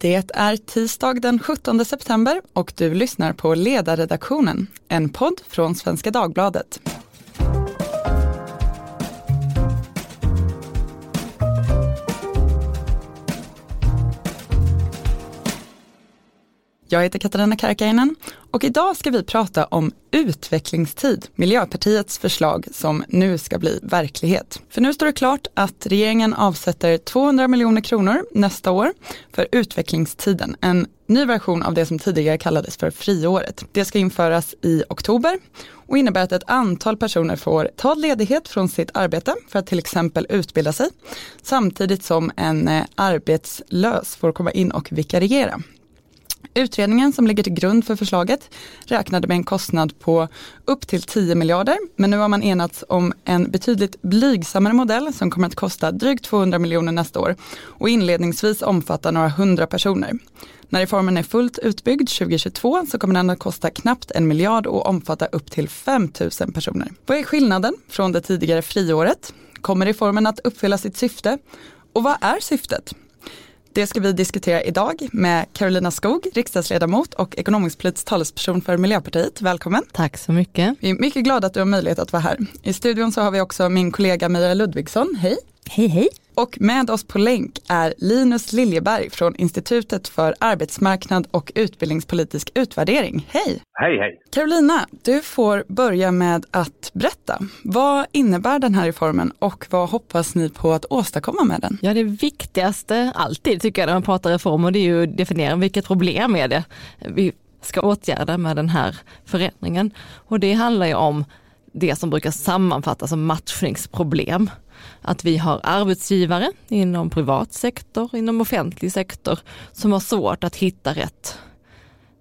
Det är tisdag den 17 september och du lyssnar på Ledarredaktionen, en podd från Svenska Dagbladet. Jag heter Katarina Karkainen och idag ska vi prata om utvecklingstid, Miljöpartiets förslag som nu ska bli verklighet. För nu står det klart att regeringen avsätter 200 miljoner kronor nästa år för utvecklingstiden, en ny version av det som tidigare kallades för friåret. Det ska införas i oktober och innebär att ett antal personer får ta ledighet från sitt arbete för att till exempel utbilda sig, samtidigt som en eh, arbetslös får komma in och vikariera. Utredningen som ligger till grund för förslaget räknade med en kostnad på upp till 10 miljarder, men nu har man enats om en betydligt blygsammare modell som kommer att kosta drygt 200 miljoner nästa år och inledningsvis omfatta några hundra personer. När reformen är fullt utbyggd 2022 så kommer den att kosta knappt en miljard och omfatta upp till 5 000 personer. Vad är skillnaden från det tidigare friåret? Kommer reformen att uppfylla sitt syfte? Och vad är syftet? Det ska vi diskutera idag med Carolina Skog, riksdagsledamot och ekonomisk-politisk talesperson för Miljöpartiet. Välkommen! Tack så mycket! Vi är mycket glada att du har möjlighet att vara här. I studion så har vi också min kollega Mira Ludvigsson. Hej! Hej hej! Och med oss på länk är Linus Liljeberg från Institutet för arbetsmarknad och utbildningspolitisk utvärdering. Hej! Hej hej! Carolina, du får börja med att berätta. Vad innebär den här reformen och vad hoppas ni på att åstadkomma med den? Ja det viktigaste alltid tycker jag när man pratar reformer det är ju att definiera vilket problem är det vi ska åtgärda med den här förändringen. Och det handlar ju om det som brukar sammanfattas som matchningsproblem. Att vi har arbetsgivare inom privat sektor, inom offentlig sektor som har svårt att hitta rätt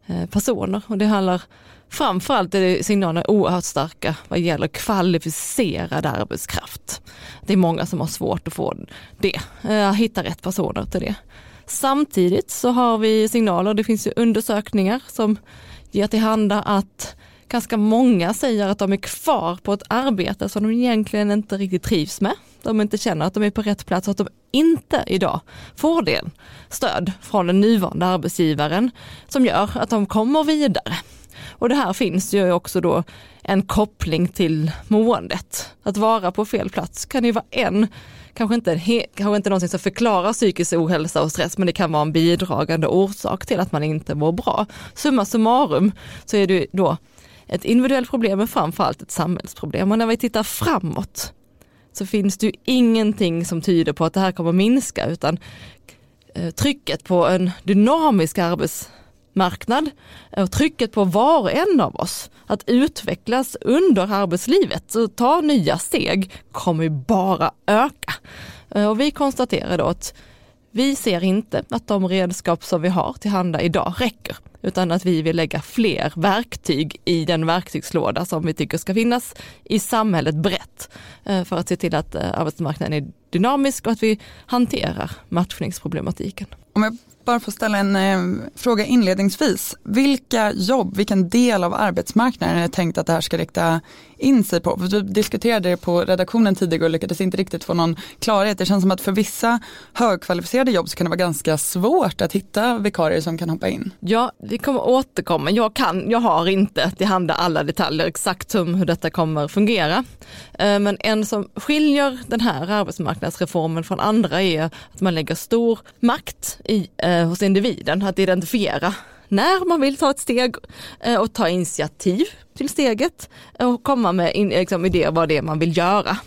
eh, personer. Och det handlar framförallt är signalerna oerhört starka vad gäller kvalificerad arbetskraft. Det är många som har svårt att få det, eh, att hitta rätt personer till det. Samtidigt så har vi signaler, det finns ju undersökningar som ger till handa att ganska många säger att de är kvar på ett arbete som de egentligen inte riktigt trivs med. De inte känner att de är på rätt plats och att de inte idag får det stöd från den nuvarande arbetsgivaren som gör att de kommer vidare. Och det här finns ju också då en koppling till måendet. Att vara på fel plats kan ju vara en, kanske inte, kanske inte någonting som förklarar psykisk ohälsa och stress, men det kan vara en bidragande orsak till att man inte mår bra. Summa summarum så är det då ett individuellt problem men framförallt ett samhällsproblem. Och när vi tittar framåt så finns det ju ingenting som tyder på att det här kommer minska utan eh, trycket på en dynamisk arbetsmarknad eh, och trycket på var och en av oss att utvecklas under arbetslivet och ta nya steg kommer ju bara öka. Eh, och vi konstaterar då att vi ser inte att de redskap som vi har tillhanda idag räcker utan att vi vill lägga fler verktyg i den verktygslåda som vi tycker ska finnas i samhället brett eh, för att se till att eh, arbetsmarknaden är dynamisk och att vi hanterar matchningsproblematiken. Om jag bara får ställa en eh, fråga inledningsvis. Vilka jobb, vilken del av arbetsmarknaden är det tänkt att det här ska rikta in sig på? För vi diskuterade det på redaktionen tidigare och lyckades inte riktigt få någon klarhet. Det känns som att för vissa högkvalificerade jobb så kan det vara ganska svårt att hitta vikarier som kan hoppa in. Ja, vi kommer återkomma. Jag, kan, jag har inte tillhanda alla detaljer exakt om hur detta kommer fungera. Eh, men en som skiljer den här arbetsmarknadsreformen från andra är att man lägger stor makt i, eh, hos individen att identifiera när man vill ta ett steg eh, och ta initiativ till steget och komma med in, liksom, idéer vad det är man vill göra.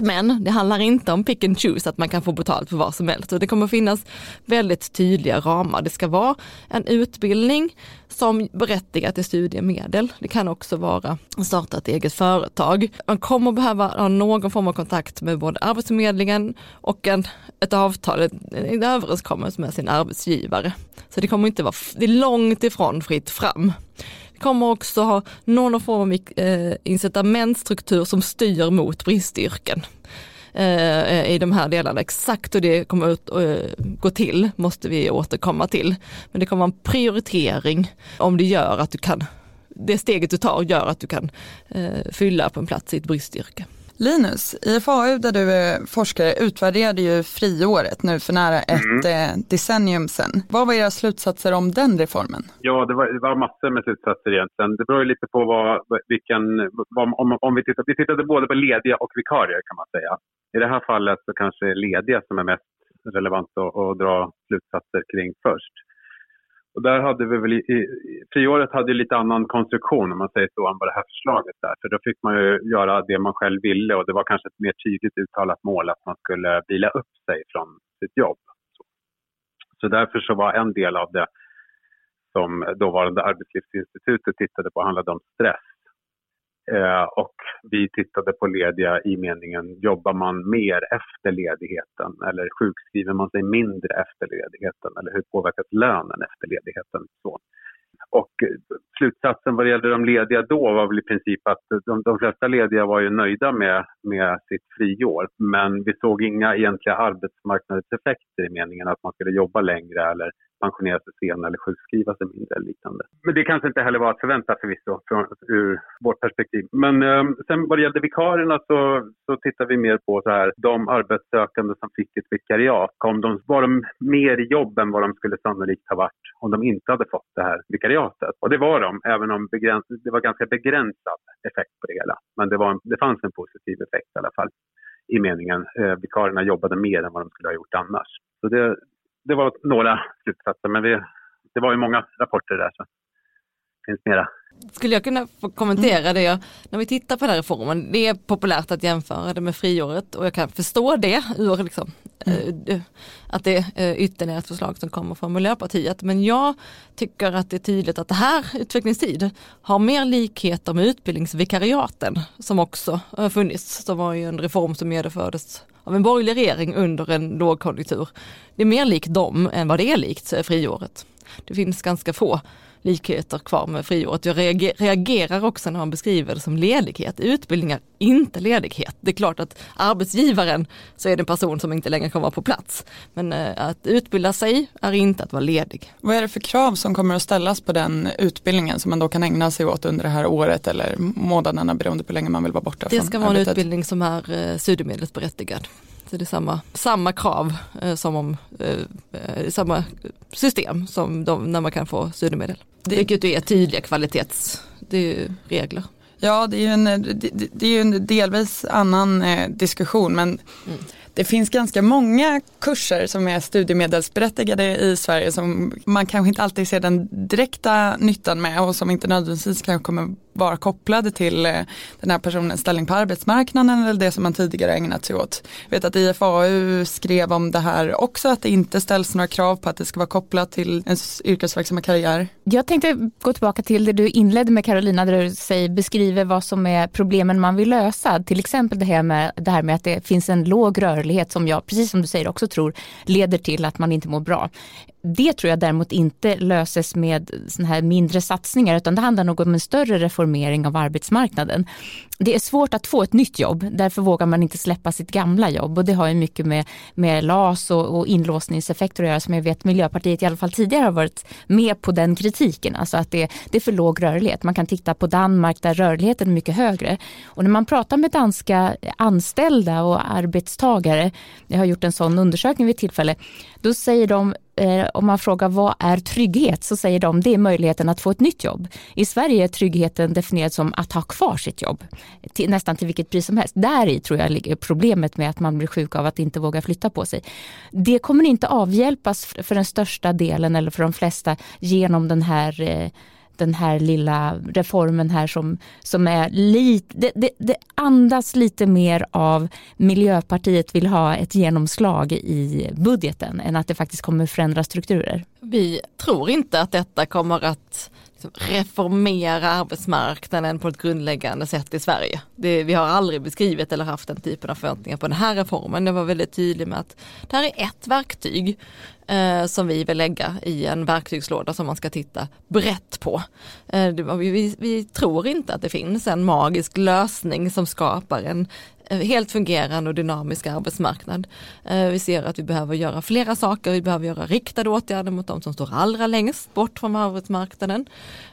Men det handlar inte om pick and choose, att man kan få betalt för vad som helst. Och det kommer finnas väldigt tydliga ramar. Det ska vara en utbildning som berättigar till studiemedel. Det kan också vara att starta ett eget företag. Man kommer behöva ha någon form av kontakt med både Arbetsförmedlingen och en, ett avtal, en överenskommelse med sin arbetsgivare. Så det kommer inte vara, det är långt ifrån fritt fram kommer också ha någon form av eh, incitamentstruktur som styr mot bristyrken eh, i de här delarna. Exakt hur det kommer att eh, gå till måste vi återkomma till. Men det kommer vara en prioritering om det gör att du kan, det steget du tar gör att du kan fylla på en plats i ett bristyrke. Linus, IFAU där du är forskare utvärderade ju friåret nu för nära ett mm. Eh, decennium sedan. Vad var era slutsatser om den reformen? Ja, det var, det var massor med slutsatser egentligen. Det beror ju lite på vad, vilken, vad, om, om vi tittar, vi tittade både på lediga och vikarier kan man säga. I det här fallet så kanske lediga som är mest relevant att, att dra slutsatser kring först. Och där hade vi väl i, i, friåret hade lite annan konstruktion om man säger så än vad det här förslaget är. För då fick man ju göra det man själv ville och det var kanske ett mer tydligt uttalat mål att man skulle vila upp sig från sitt jobb. Så, så därför så var en del av det som dåvarande Arbetslivsinstitutet tittade på handlade om stress. Eh, och vi tittade på lediga i meningen, jobbar man mer efter ledigheten eller sjukskriver man sig mindre efter ledigheten eller hur påverkas lönen efter ledigheten? Så. Och eh, slutsatsen vad det gällde de lediga då var väl i princip att de, de flesta lediga var ju nöjda med, med sitt friår. Men vi såg inga egentliga arbetsmarknadseffekter i meningen att man skulle jobba längre eller pensionera sig senare eller sjukskriva sig mindre eller liknande. Men det kanske inte heller var att förvänta förvisso från, ur vårt perspektiv. Men eh, sen vad det gällde vikarierna så, så tittar vi mer på så här, de arbetssökande som fick ett vikariat. Kom de, var de mer i jobb än vad de skulle sannolikt ha varit om de inte hade fått det här vikariatet? Och det var de, även om begräns, det var ganska begränsad effekt på det hela. Men det, var en, det fanns en positiv effekt i alla fall i meningen eh, vikarierna jobbade mer än vad de skulle ha gjort annars. Så det, det var några slutsatser, men vi, det var ju många rapporter där så finns mera. Skulle jag kunna få kommentera det? Jag, när vi tittar på den här reformen, det är populärt att jämföra det med friåret och jag kan förstå det ur liksom, mm. äh, att det är ytterligare ett förslag som kommer från Miljöpartiet. Men jag tycker att det är tydligt att det här utvecklingstid har mer likheter med utbildningsvikariaten som också har funnits, som var ju en reform som genomfördes av en borgerlig regering under en lågkonjunktur. Det är mer likt dem än vad det är likt friåret. Det finns ganska få likheter kvar med friåret. Jag reagerar också när man beskriver det som ledighet. Utbildningar, inte ledighet. Det är klart att arbetsgivaren så är det en person som inte längre kommer vara på plats. Men eh, att utbilda sig är inte att vara ledig. Vad är det för krav som kommer att ställas på den utbildningen som man då kan ägna sig åt under det här året eller månaderna beroende på hur länge man vill vara borta? Det ska vara arbetet? en utbildning som är eh, studiemedelsberättigad. Så det är samma, samma krav eh, som om, eh, eh samma system som de, när man kan få studiemedel. Det, Vilket är tydliga kvalitetsregler. Ja, det är ju en, det, det är en delvis annan eh, diskussion men mm. det finns ganska många kurser som är studiemedelsberättigade i Sverige som man kanske inte alltid ser den direkta nyttan med och som inte nödvändigtvis kanske kommer vara kopplade till eh, den här personens ställning på arbetsmarknaden eller det som man tidigare ägnat sig åt. Jag vet att IFAU skrev om det här också, att det inte ställs några krav på att det ska vara kopplat till ens yrkesverksamma karriär. Jag tänkte gå tillbaka till det du inledde med Carolina, där du säger, beskriver vad som är problemen man vill lösa. Till exempel det här, med, det här med att det finns en låg rörlighet som jag, precis som du säger, också tror leder till att man inte mår bra. Det tror jag däremot inte löses med såna här mindre satsningar utan det handlar nog om en större reformering av arbetsmarknaden. Det är svårt att få ett nytt jobb, därför vågar man inte släppa sitt gamla jobb och det har ju mycket med, med LAS och, och inlåsningseffekter att göra som jag vet Miljöpartiet i alla fall tidigare har varit med på den kritiken, alltså att det, det är för låg rörlighet. Man kan titta på Danmark där rörligheten är mycket högre och när man pratar med danska anställda och arbetstagare, jag har gjort en sån undersökning vid tillfälle, då säger de eh, om man frågar vad är trygghet så säger de det är möjligheten att få ett nytt jobb. I Sverige är tryggheten definierad som att ha kvar sitt jobb till, nästan till vilket pris som helst. Där i tror jag ligger problemet med att man blir sjuk av att inte våga flytta på sig. Det kommer inte avhjälpas för den största delen eller för de flesta genom den här eh, den här lilla reformen här som, som är lite, det, det, det, andas lite mer av Miljöpartiet vill ha ett genomslag i budgeten än att det faktiskt kommer förändra strukturer. Vi tror inte att detta kommer att liksom reformera arbetsmarknaden på ett grundläggande sätt i Sverige. Det, vi har aldrig beskrivit eller haft den typen av förväntningar på den här reformen. Det var väldigt tydligt med att det här är ett verktyg eh, som vi vill lägga i en verktygslåda som man ska titta brett på. Eh, vi, vi, tror inte att det finns en magisk lösning som skapar en Eh, helt fungerande och dynamisk arbetsmarknad. Eh, vi ser att vi behöver göra flera saker, vi behöver göra riktade åtgärder mot de som står allra längst bort från arbetsmarknaden.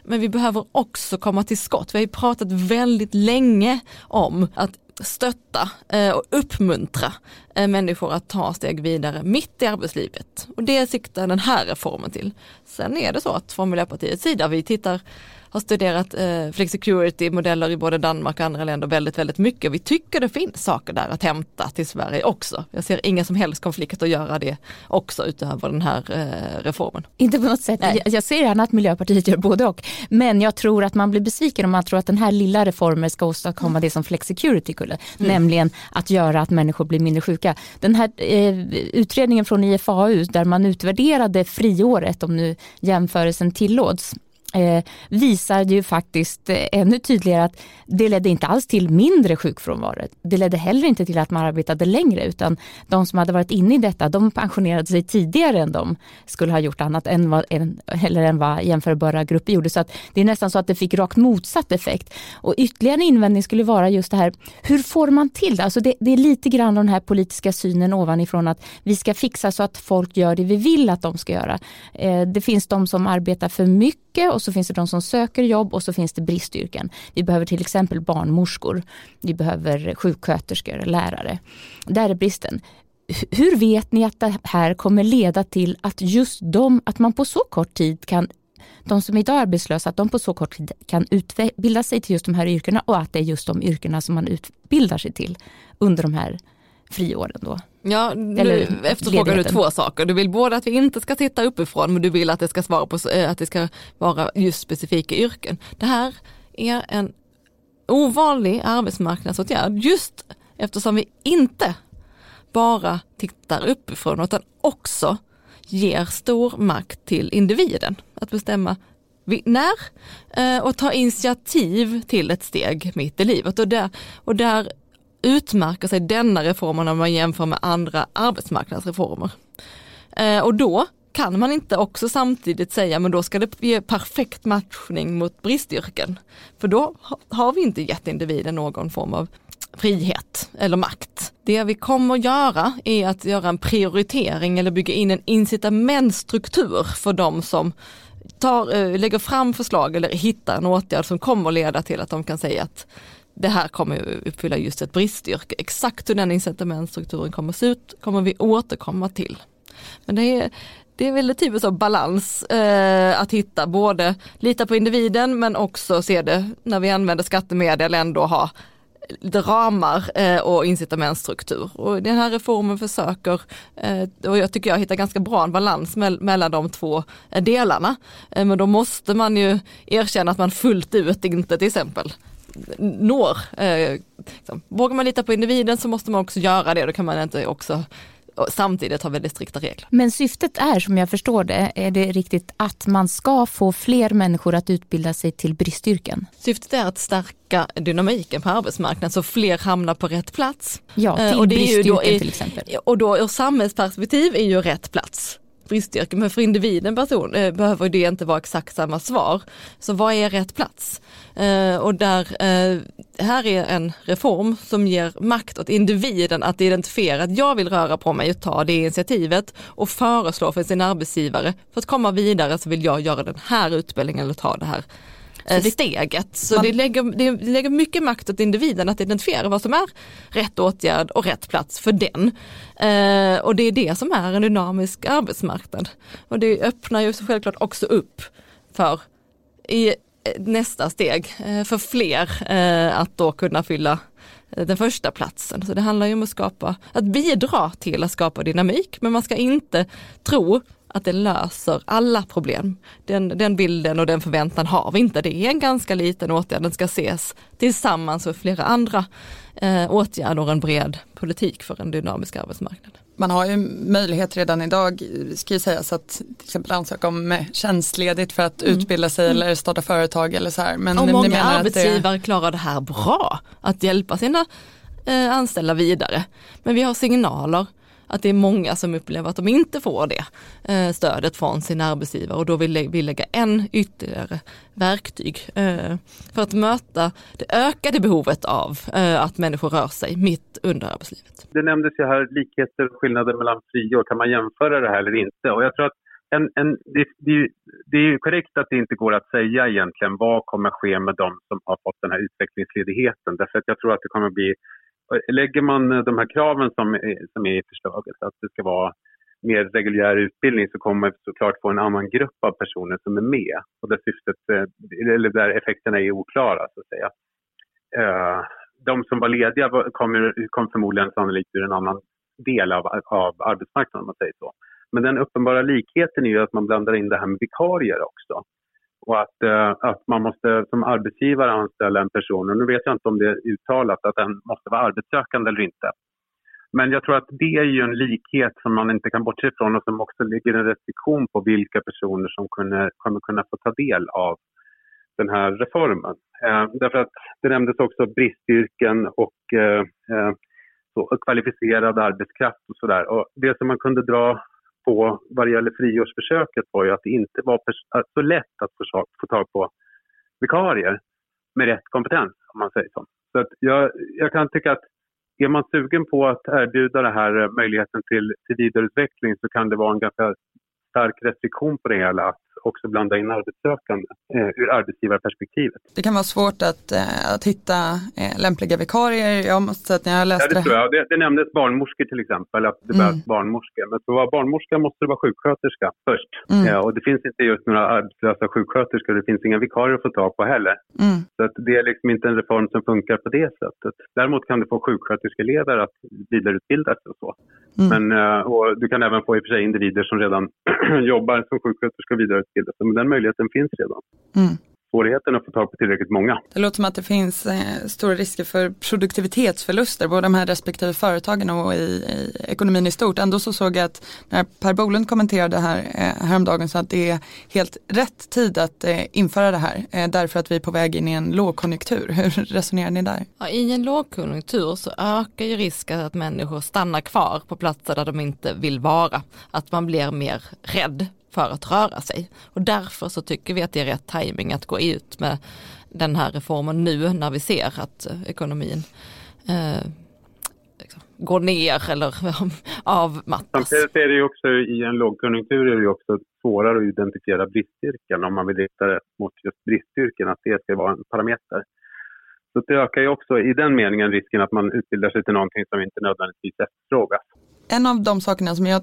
Men vi behöver också komma till skott. Vi har ju pratat väldigt länge om att stötta eh, och uppmuntra människor att ta steg vidare mitt i arbetslivet. Och det siktar den här reformen till. Sen är det så att från Miljöpartiets sida, vi tittar har studerat eh, flexicurity-modeller i både Danmark och andra länder väldigt, väldigt mycket. Vi tycker det finns saker där att hämta till Sverige också. Jag ser inga som helst konflikter att göra det också utöver den här eh, reformen. Inte på något sätt. Jag, jag ser gärna att Miljöpartiet gör både och. Men jag tror att man blir besviken om man tror att den här lilla reformen ska åstadkomma det som flexicurity skulle. Mm. Nämligen att göra att människor blir mindre sjuka. Den här eh, utredningen från IFAU där man utvärderade friåret om nu jämförelsen tillåts eh, visar ju faktiskt eh, ännu tydligare att det ledde inte alls till mindre sjukfrånvaro. Det ledde heller inte till att man arbetade längre utan de som hade varit inne i detta de pensionerade sig tidigare än de skulle ha gjort annat än vad, eller än vad jämförbara grupper gjorde. Så att det är nästan så att det fick rakt motsatt effekt. Och ytterligare en invändning skulle vara just det här, hur får man till det? Alltså det, det är lite grann den här politiska synen ovanifrån att vi ska fixa så att folk gör det vi vill att de ska göra. Eh, det finns de som arbetar för mycket och så finns det de som söker jobb och så finns det bristyrken. Vi behöver till exempel barnmorskor, vi behöver sjuksköterskor, lärare. Där är bristen. Hur vet ni att det här kommer leda till att just de, att man på så kort tid kan de som idag är arbetslösa, att de på så kort tid kan utbilda sig till just de här yrkena och att det är just de yrkena som man utbildar sig till under de här friåren då. Ja, nu efterfrågar du två saker. Du vill både att vi inte ska titta uppifrån men du vill att det ska, svara på, eh, att det ska vara just specifika yrken. Det här är en ovanlig arbetsmarknadsåtgärd just eftersom vi inte bara tittar uppifrån utan också ger stor makt till individen att bestämma när eh, och ta initiativ till ett steg mitt i livet. Och där, och där utmärker sig denna reformen om man jämför med andra arbetsmarknadsreformer. Eh, och då kan man inte också samtidigt säga men då ska det ge perfekt matchning mot bristyrken. För då har vi inte gett individen någon form av frihet eller makt. Det vi kommer att göra är att göra en prioritering eller bygga in en incitamentstruktur för de som tar, eh, lägger fram förslag eller hittar en åtgärd som kommer att leda till att de kan säga att det här kommer uppfylla just ett bristyrke. Exakt hur den incitamentstrukturen kommer att se ut kommer vi återkomma till. Men det är, det är väldigt typiskt av balans eh, att hitta både lita på individen men också se det när vi använder skattemedel ändå ha lite ramar eh, och incitamentstruktur. Och den här reformen försöker, eh, och jag tycker jag hittar ganska bra en balans me mellan de två eh, delarna. Eh, men då måste man ju erkänna att man fullt ut inte till exempel når. Eh, liksom. Vågar man lita på individen så måste man också göra det, då kan man inte också samtidigt ha väldigt strikta regler. Men syftet är, som jag förstår det, är det riktigt att man ska få fler människor att utbilda sig till bristyrken? Syftet är att stärka dynamiken på arbetsmarknaden så fler hamnar på rätt plats. Ja, till och det bristyrken är ju då, till exempel. Och då ur samhällsperspektiv är ju rätt plats bristyrke, men för individen person eh, behöver det inte vara exakt samma svar. Så vad är rätt plats? Eh, och där, eh, här är en reform som ger makt åt individen att identifiera att jag vill röra på mig och ta det initiativet och föreslå för sin arbetsgivare för att komma vidare så vill jag göra den här utbildningen eller ta det här det, steget. Så man, det, lägger, det lägger mycket makt åt individen att identifiera vad som är rätt åtgärd och rätt plats för den. Eh, och det är det som är en dynamisk arbetsmarknad. Och det öppnar ju självklart också upp för i nästa steg eh, för fler eh, att då kunna fylla eh, den första platsen. Så det handlar ju om att skapa, att bidra till att skapa dynamik, men man ska inte tro att det löser alla problem. Den, den bilden och den förväntan har vi inte. Det är en ganska liten åtgärd, den ska ses tillsammans med flera andra eh, åtgärder och en bred politik för en dynamisk arbetsmarknad. Man har ju möjlighet redan idag, ska ju sägas, att till exempel ansöka om tjänstledigt för att mm. utbilda sig mm. eller starta företag eller så här. Men och många arbetsgivare det... klarar det här bra, att hjälpa sina eh, anställda vidare. Men vi har signaler att det är många som upplever att de inte får det eh, stödet från sin arbetsgivare och då vill vi lägga en ytterligare verktyg eh, för att möta det ökade behovet av eh, att människor rör sig mitt under arbetslivet. Det nämndes ju här likheter och skillnader mellan friår. Kan man jämföra det här eller inte? Och jag tror att en, en, det, det, det är ju korrekt att det inte går att säga egentligen vad kommer ske med de som har fått den här utvecklingsledigheten. Därför att jag tror att det kommer bli, lägger man eh, de här kraven som, som är i förslaget, att det ska vara mer reguljär utbildning så kommer man såklart få en annan grupp av personer som är med och där syftet, eh, eller där effekterna är oklara så att säga. Eh, de som var lediga kom, kom förmodligen sannolikt ur en annan del av, av arbetsmarknaden om man säger så. Men den uppenbara likheten är ju att man blandar in det här med vikarier också. Och att, eh, att man måste som arbetsgivare anställa en person, och nu vet jag inte om det är uttalat att den måste vara arbetssökande eller inte. Men jag tror att det är ju en likhet som man inte kan bortse ifrån och som också ligger en restriktion på vilka personer som kunde, kommer kunna få ta del av den här reformen. Eh, därför att det nämndes också bristyrken och eh, eh så, kvalificerad arbetskraft och sådär. Det som man kunde dra på vad det gäller friårsförsöket var ju att det inte var så lätt att få, få tag på vikarier med rätt kompetens, om man säger så. Så att jag, jag kan tycka att är man sugen på att erbjuda den här eh, möjligheten till, till vidareutveckling så kan det vara en ganska stark restriktion på det hela att också blanda in arbetssökande eh, ur arbetsgivarperspektivet. Det kan vara svårt att, eh, att hitta eh, lämpliga vikarier. Jag måste säga att när jag läste ja, det... Tror jag. Det, det nämndes barnmorskor till exempel, att det behövs mm. barnmorskor. Men för att vara barnmorska måste du vara sjuksköterska först. Mm. Ja, och det finns inte just några arbetslösa sjuksköterskor, det finns inga vikarier att få tag på heller. Mm. Så att det är liksom inte en reform som funkar på det sättet. Däremot kan du få sjuksköterskeelever att vidareutbilda sig och så. Mm. Men, eh, och du kan även få i och för sig individer som redan jobbar som sjuksköterska vidare utbilda sig. Men den möjligheten finns redan. Mm svårigheten att få tag på tillräckligt många. Det låter som att det finns eh, stora risker för produktivitetsförluster, både de här respektive företagen och i, i, ekonomin i stort. Ändå så såg jag att när Per Bolund kommenterade här eh, häromdagen så att det är helt rätt tid att eh, införa det här, eh, därför att vi är på väg in i en lågkonjunktur. Hur resonerar ni där? Ja, I en lågkonjunktur så ökar ju risken att människor stannar kvar på platser där de inte vill vara. Att man blir mer rädd för att röra sig. Och därför så tycker vi att det är rätt timing att gå ut med den här reformen nu när vi ser att eh, ekonomin eh, liksom, går ner eller avmattas. Samtidigt är det ju också i en lågkonjunktur är det också svårare att identifiera bristyrken om man vill rikta det mot just bristyrken, att det ska vara en parameter. Så det ökar ju också i den meningen risken att man utbildar sig till någonting som inte nödvändigtvis efterfrågas. En av de sakerna som jag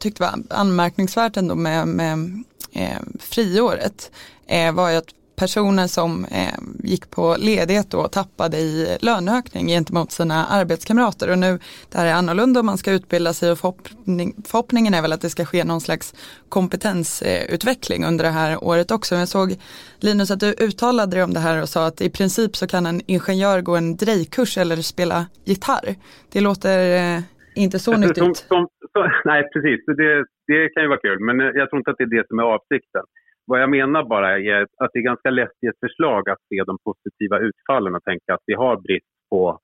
tyckte var anmärkningsvärt ändå med, med eh, friåret eh, var ju att personer som eh, gick på ledighet då tappade i löneökning gentemot sina arbetskamrater och nu det här är annorlunda om man ska utbilda sig och förhoppning, förhoppningen är väl att det ska ske någon slags kompetensutveckling under det här året också. Jag såg Linus att du uttalade dig om det här och sa att i princip så kan en ingenjör gå en drejkurs eller spela gitarr. Det låter eh, inte så nyttigt. Som, som, så, nej, precis. Det, det kan ju vara kul, men jag tror inte att det är det som är avsikten. Vad jag menar bara är att det är ganska lätt i ett förslag att se de positiva utfallen och tänka att vi har brist på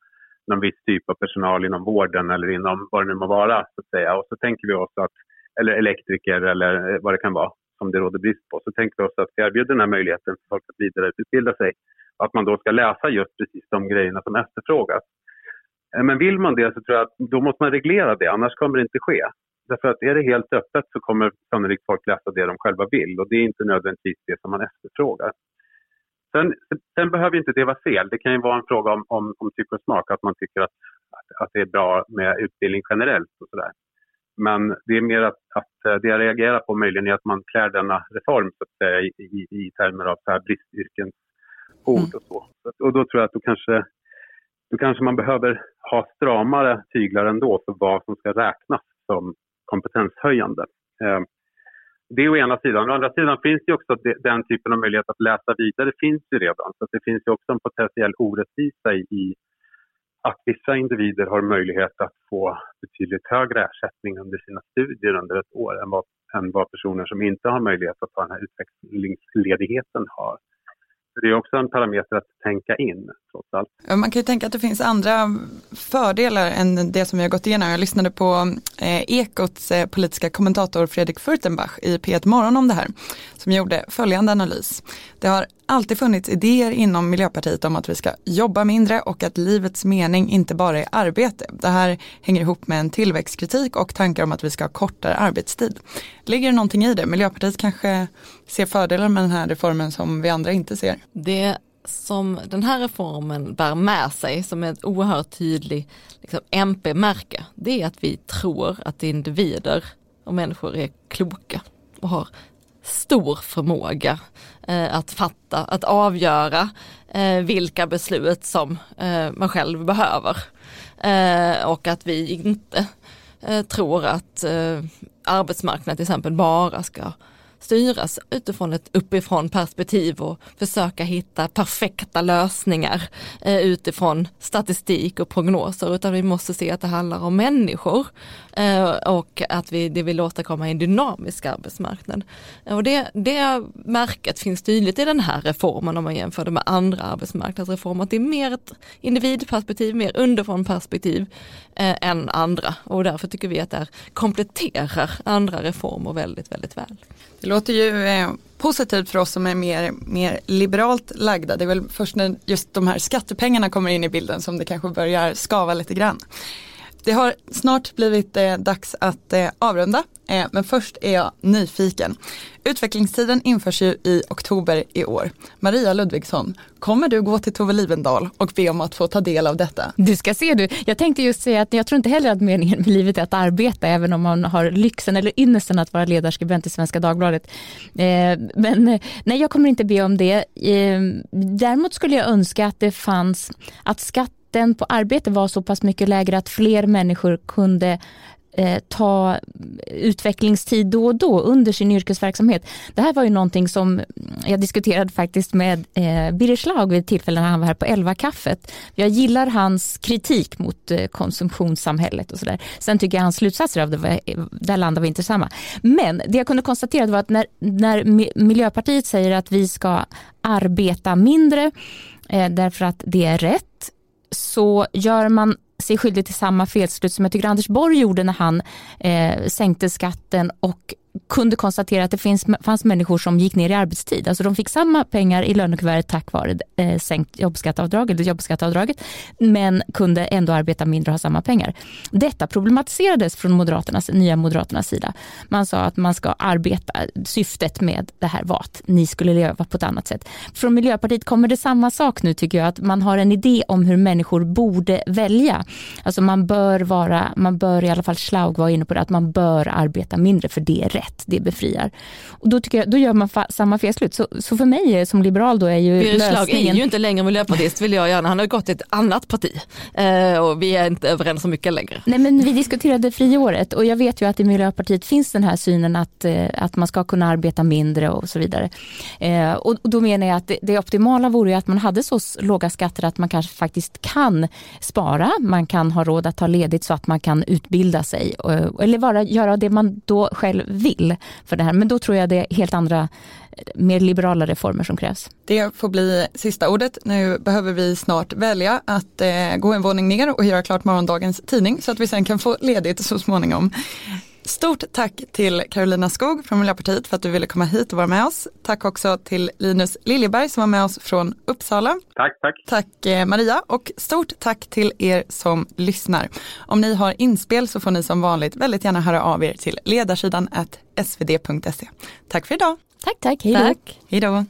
någon viss typ av personal inom vården eller inom vad det nu må vara. Så att säga. Och så tänker vi oss att, eller elektriker eller eh, vad det kan vara som det råder brist på. Så tänker vi oss att vi erbjuder den här möjligheten för folk att vidareutbilda sig. Att man då ska läsa just precis de grejerna som efterfrågas. Eh, men vill man det så tror jag att då måste man reglera det, annars kommer det inte ske. Därför att är det helt öppet så kommer sannolikt folk läsa det de själva vill och det är inte nödvändigtvis det som man efterfrågar. Sen, sen behöver inte det vara fel. Det kan ju vara en fråga om, om, om tycke och smak, att man tycker att, att, att, det är bra med utbildning generellt och sådär. Men det är mer att, att eh, det jag reagerar på möjligen är att man klär denna reform så att säga, i, i, i termer av så här bristyrkens ord mm. och så. Och då tror jag att då kanske då kanske man behöver ha stramare tyglar ändå för vad som ska räknas som kompetenshöjande. Eh, det är å ena sidan. Å andra sidan finns det också den typen av möjlighet att läsa vidare finns ju redan. Så det finns ju också en potentiell orättvisa i att vissa individer har möjlighet att få betydligt högre ersättning under sina studier under ett år än vad, än vad personer som inte har möjlighet att ta den här utvecklingsledigheten har det är också en parameter att tänka in trots allt. Man kan ju tänka att det finns andra fördelar än det som vi har gått igenom. Jag lyssnade på eh, Ekots eh, politiska kommentator Fredrik Furtenbach i P1 Morgon om det här som gjorde följande analys. Det har alltid funnits idéer inom Miljöpartiet om att vi ska jobba mindre och att livets mening inte bara är arbete. Det här hänger ihop med en tillväxtkritik och tankar om att vi ska ha kortare arbetstid. Ligger det någonting i det? Miljöpartiet kanske ser fördelar med den här reformen som vi andra inte ser? Det som den här reformen bär med sig som är ett oerhört tydligt liksom, MP-märke, det är att vi tror att individer och människor är kloka och har stor förmåga eh, att fatta, att avgöra eh, vilka beslut som eh, man själv behöver. Eh, och att vi inte eh, tror att eh, arbetsmarknaden till exempel bara ska styras utifrån ett uppifrån perspektiv och försöka hitta perfekta lösningar eh, utifrån statistik och prognoser utan vi måste se att det handlar om människor eh, och att vi det vill åstadkomma en dynamisk arbetsmarknad. Och det, det märket finns tydligt i den här reformen om man jämför det med andra arbetsmarknadsreformer. Att det är mer ett individperspektiv, mer underifrån perspektiv eh, än andra och därför tycker vi att det kompletterar andra reformer väldigt, väldigt väl. Det låter ju eh, positivt för oss som är mer, mer liberalt lagda. Det är väl först när just de här skattepengarna kommer in i bilden som det kanske börjar skava lite grann. Det har snart blivit eh, dags att eh, avrunda, eh, men först är jag nyfiken. Utvecklingstiden införs ju i oktober i år. Maria Ludvigsson, kommer du gå till Tove Livendal och be om att få ta del av detta? Du ska se du, jag tänkte just säga att jag tror inte heller att meningen med livet är att arbeta, även om man har lyxen eller ynnesten att vara ledarskribent i Svenska Dagbladet. Eh, men eh, nej, jag kommer inte be om det. Eh, däremot skulle jag önska att det fanns, att skatt skatten på arbete var så pass mycket lägre att fler människor kunde eh, ta utvecklingstid då och då under sin yrkesverksamhet. Det här var ju någonting som jag diskuterade faktiskt med eh, Birger Schlaug vid tillfället när han var här på 11 kaffet. Jag gillar hans kritik mot eh, konsumtionssamhället och sådär. Sen tycker jag hans slutsatser av det, var, där landar vi inte samma. Men det jag kunde konstatera var att när, när Miljöpartiet säger att vi ska arbeta mindre eh, därför att det är rätt så gör man sig skyldig till samma felslut som jag tycker Anders Borg gjorde när han eh, sänkte skatten och kunde konstatera att det finns, fanns människor som gick ner i arbetstid. Alltså de fick samma pengar i lönekuvertet tack vare eh, sänkt jobbskatteavdrag, eller jobbskatteavdraget, men kunde ändå arbeta mindre och ha samma pengar. Detta problematiserades från Moderaternas, nya Moderaternas sida. Man sa att man ska arbeta, syftet med det här var att ni skulle leva på ett annat sätt. Från Miljöpartiet kommer det samma sak nu tycker jag, att man har en idé om hur människor borde välja. Alltså man bör vara, man bör i alla fall Schlaug var inne på det, att man bör arbeta mindre för det är rätt rätt, det befriar. Och då, tycker jag, då gör man fa- samma felslut. Så, så för mig som liberal då är ju Birger lösningen... är ju inte längre miljöpartist vill jag gärna, han har gått till ett annat parti eh, och vi är inte överens så mycket längre. Nej men vi diskuterade friåret och jag vet ju att i Miljöpartiet finns den här synen att, eh, att man ska kunna arbeta mindre och så vidare. Eh, och, och då menar jag att det, det optimala vore ju att man hade så låga skatter att man kanske faktiskt kan spara, man kan ha råd att ta ledigt så att man kan utbilda sig eh, eller bara göra det man då själv vill till för det här. Men då tror jag det är helt andra, mer liberala reformer som krävs. Det får bli sista ordet. Nu behöver vi snart välja att eh, gå en våning ner och göra klart morgondagens tidning så att vi sen kan få ledigt så småningom. Stort tack till Carolina Skog från Miljöpartiet för att du ville komma hit och vara med oss. Tack också till Linus Liljeberg som var med oss från Uppsala. Tack, tack. Tack eh, Maria och stort tack till er som lyssnar. Om ni har inspel så får ni som vanligt väldigt gärna höra av er till ledarsidan svd.se. Tack för idag. Tack, tack. Hej då. Tack. Hej då.